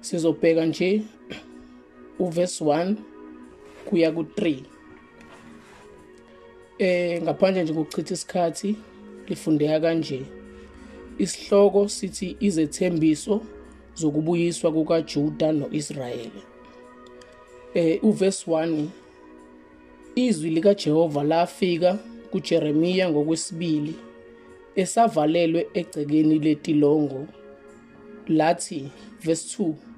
sizobheka nje uverse 1 kuya ku3 eh ngaphandle nje ngokuchitha isikhathi lifundeka kanje. Isihloko sithi izethembiso zokubuyiswa kukaJuda noIsrayeli. Eh uverse 1 izwi likaJehova lafika kuJeremiya ngokwesibili esavalelwe egcekeni letilongo lathi verse 2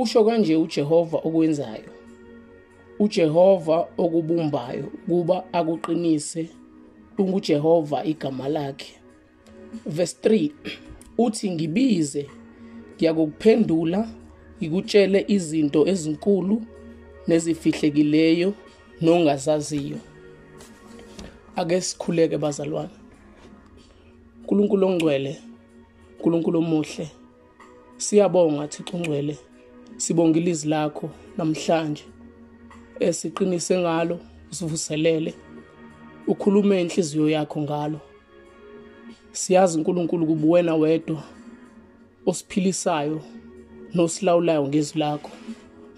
usho kanje uJehova okwenzayo. uJehova okubumbayo kuba akuqinise unguJehova igama lakhe. Verse 3 uthi ngibize ngiyakuphendula ngikutshele izinto ezinkulu nezifihlekileyo nongazaziyo. Ake sikhuleke bazalwane. uNkulunkulu ongcwele uNkulunkulu omuhle. Siyabonga Thixo ongcwele. Sibonga ilizwi lakho namhlanje esiqinise ngalo usivuselele ukhulume inhliziyo yakho ngalo. Siyazi uNkulunkulu kubuwena wedwa osiphilisayo nosilawulayo ngezwi lakho.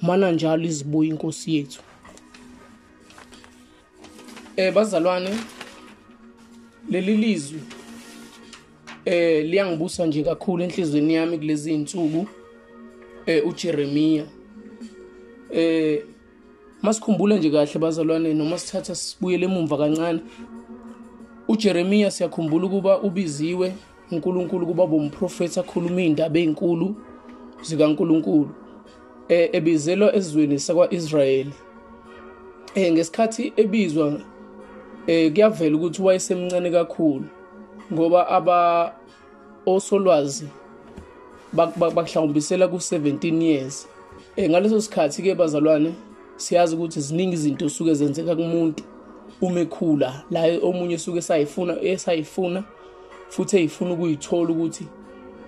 Mana njalo izibuya inkosi yethu. Eh bazalwane leli lizwi eh liyangibusa nje kakhulu enhlizweni yami kulezi insuku eh uJeremia eh masikhumbula nje kahle bazalwane noma sithatha sibuyele emuva kancane. uJeremia siyakhumbula ukuba ubiziwe uNkulunkulu kuba bomprofeti akhuluma indaba ezinkulu zikaNkulunkulu eh ebizelwa ezweni sakwaIsrayeli eh ngesikhathi ebizwa eh kuyavela ukuthi wayesemncane kakhulu ngoba aba osolwazi bakuhlawumbisela ku17 years. Eh ngaleso sikhathi ke bazalwane siyazi ukuthi ziningi izinto suke zenzeka kumuntu uma ekhula. La omunye suke sayifuna esayifuna futhi eyifuna ukuyithola ukuthi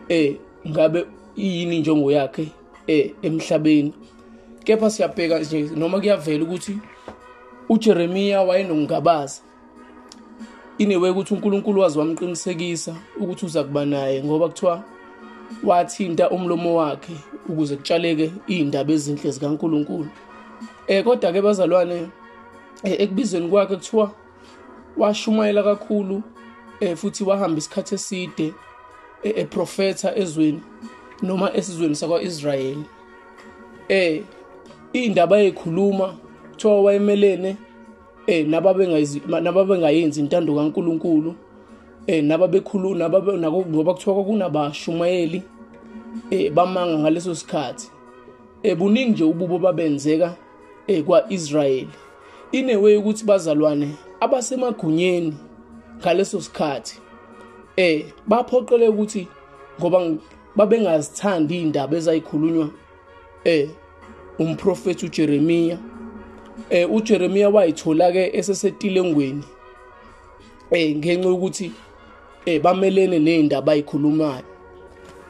eh ngabe yini injongo yakhe eh emhlabeni. Kepha siyabheka nje noma kuyavela ukuthi uJeremia wayenongabaza inewe ukuthi uNkulunkulu wazi wamqinisekisa ukuthi uza kuba naye ngoba kuthiwa wathinta umlomo wakhe ukuze kutshaleke indaba ezinhle zikaNkulunkulu. Eh kodwa ke bazalwane ekubizweni kwakhe kuthiwa washumayela kakhulu eh futhi wahamba isikhathi eside eprofetha ezweni noma esizweni sakwaIsrayeli. Eh indaba eyikhuluma kuthiwa wayemelene eh nababengayizi nababengayenzi intando kaNkuluNkulu. Eh nababekhuluma nababe ngoba kuthiwa kunabashumayeli eh bamanga ngaleso sikhathi. Eh buningi nje ububo babenzeka eh kwaIsrayeli. Inewe ukuthi bazalwane abasemagunyeni ngaleso sikhathi. Eh baphoqele ukuthi ngoba babengazithandi indaba ezayikhulunywa eh umprofeti uJeremia eh uJeremia wayithola ke esesetilengweni eh ngenxa yokuthi eh bamelene nezindaba ayikhulumayo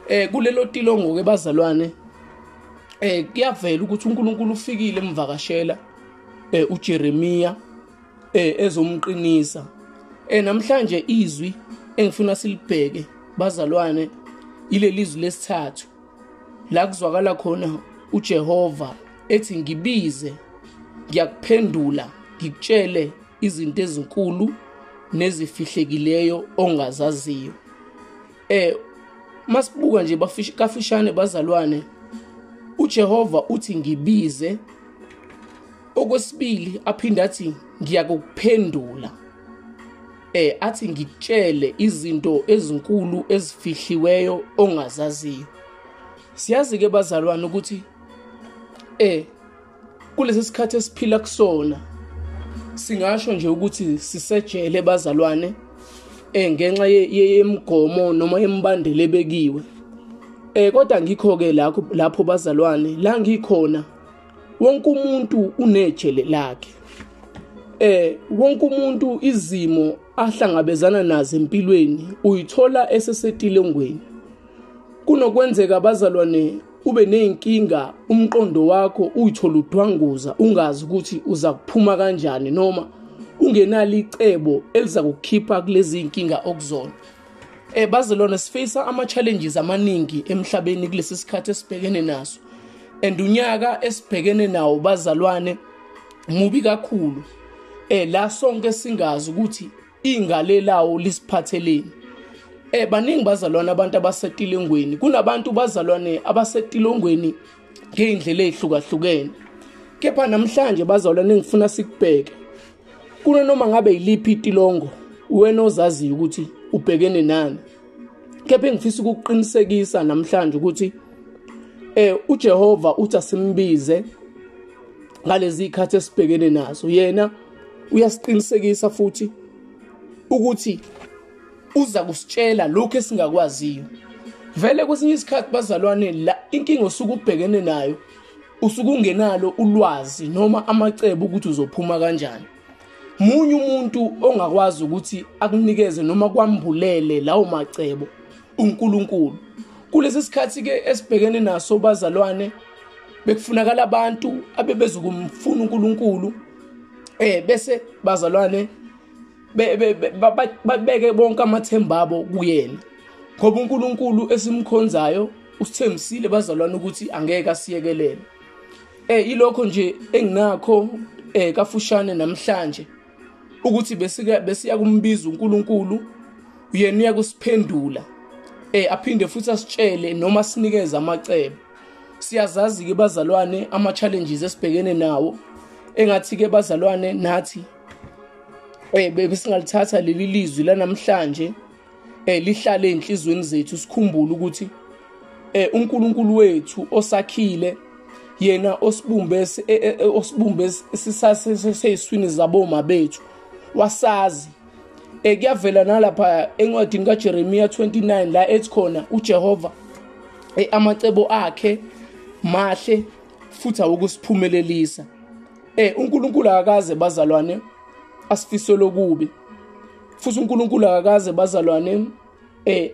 eh kulelo tilongo ke bazalwane eh kuyavela ukuthi uNkulunkulu ufikile emvakashela eh uJeremia eh ezomqinisa. Eh namhlanje izwi engifuna silibheke bazalwane ile lizwi lesithathu. La kuzwakala khona uJehova ethi ngibize ngiyakuphendula ngikutshele izinto ezinkulu nezifihlekileyo ongazaziyo. Eh masibuka nje kafishane bazalwane uJehova uthi ngibize. Okwesibili aphinda athi ngiyakuphendula. Eh athi ngikutshele izinto ezinkulu ezifihliweyo ongazaziyo. Siyazi ke bazalwane ukuthi eh kulesi sikhathi esiphila kusona singasho nje ukuthi sisejele bazalwane eh ngenxa yemigomo noma yembandela ebekiwe. Eh kodwa ngikho ke lapho lapho bazalwane la ngikhona wonke umuntu unejele lakhe. Eh wonke umuntu izimo ahlangabezana nazo empilweni uyithola esesetilengweni kunokwenzeka bazalwane ube nezinkinga umqondo wakho uyithola udwanguza ungazi ukuthi uza kuphuma kanjani noma ungenalo icebo eliza kukhipha kulezi inkinga okuzona. Eh bazalwane sifisa ama challenges amaningi emhlabeni kulesi sikhathi esibhekene naso. And unyaka esibhekene nawo bazalwane mubi kakhulu. Eh la sonke singazi ukuthi ingale lawo lisiphatheleni eh baningi bazalwane abantu abasetilongweni kunabantu bazalwane abasetilongweni ngeindlela ezihlukahlukene kepha namhlanje bazalwane ngifuna sikubheke kuna noma ngabe yiliphi itilongo wena ozaziyo ukuthi ubhekene nani. Kepha engifisa ukuqinisekisa namhlanje ukuthi eh uJehova uthi asimbize ngalezi ikhathi esibhekene nazo. Yena uyasiqinisekisa futhi ukuthi uza kusitshela lokho esingakwaziyo. Vele kwesinye isikhathi bazalwane la inkinga osuke ubhekene nayo usuke ungenalo ulwazi noma amacebo ukuthi uzophuma kanjani. Munye umuntu ongakwazi ukuthi akunikeze noma kwambulele lawo macebo uNkulunkulu. Kulesi sikhathi ke esibhekene naso bazalwane bekufunakala abantu abebezokumfuna uNkulunkulu eh bese bazalwane babeke bonke amathemba abo kuyena. Ngoba uNkulunkulu esimkhonzayo usithembisile bazalwane ukuthi angeke asiyekelele. Eh ilokho nje enginakho eh kafushane namhlanje ukuthi besika besiya kumbiza uNkulunkulu uyena uyakusiphendula. Eh aphinde futhi asitshele noma sinikeze amacebo. Siyazazi ke bazalwane ama challenges esibhekene nawo engathi ke bazalwane nathi eh besingalithatha leli lizwi lanamhlanje eh lihlale enhlizweni zethu sikhumbule ukuthi eh uNkulunkulu wethu osakhile yena osibumbe osibumbe sisasesiswini zaboma bethu wasazi. Eh kuyavela nalapha encwadini kaJeremiya 29 la ethi khona uJehova eh amacebo akhe mahle futhi awokusiphumelelisa eh uNkulunkulu akaze bazalwane asifise lokubi futhi uNkulunkulu akakaze bazalwane eh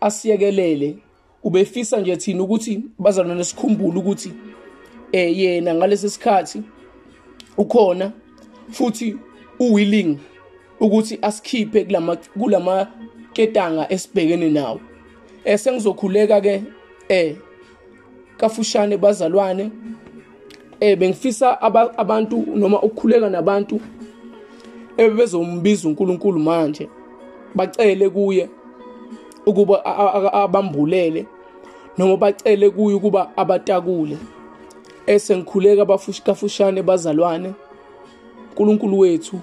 asiyekelele. Ubefisa nje thina ukuthi bazalwane sikhumbule ukuthi eh yena ngalesi sikhathi ukhona futhi uwilling ukuthi asikhiphe kulama kulama ketanga esibhekene nawo. Eh sengizokhuleka ke eh kafushane bazalwane eh bengifisa abantu noma ukukhuleka nabantu ebezombiza uNkulunkulu manje bacele kuye ukuba abambulele noma bacele kuye ukuba abatakule. Esengikhuleka abafushane bazalwane uNkulunkulu wethu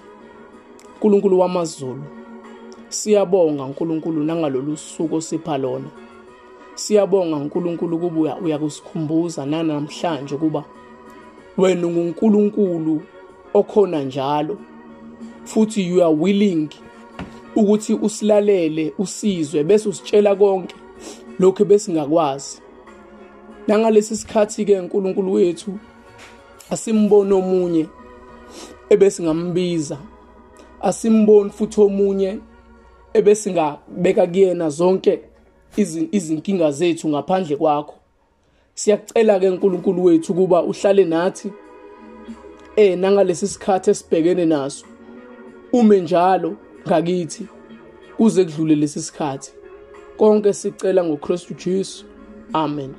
uNkulunkulu wamazulu siyabonga uNkulunkulu nangalolu suku osipha lona. Siyabonga uNkulunkulu kuba uyakusikhumbuza nanamhlanje kuba wena unguNkulunkulu okhona njalo. Futhi you are willing ukuthi usilalele usizwe bese usitshela konke lokho besingakwazi nangalesi sikhathi ke uNkulunkulu wethu asimbone omunye ebesingambiza asimboni futhi omunye ebesingabeka kuyena zonke izinkinga zethu ngaphandle kwakho. Siyakucela ke uNkulunkulu wethu kuba uhlale nathi eh nangalesi sikhathi esibhekene naso. Ume njalo ngakithi kuze kudlule lesi sikhathi. Konke sicela ngoKristu Jesu. Amen.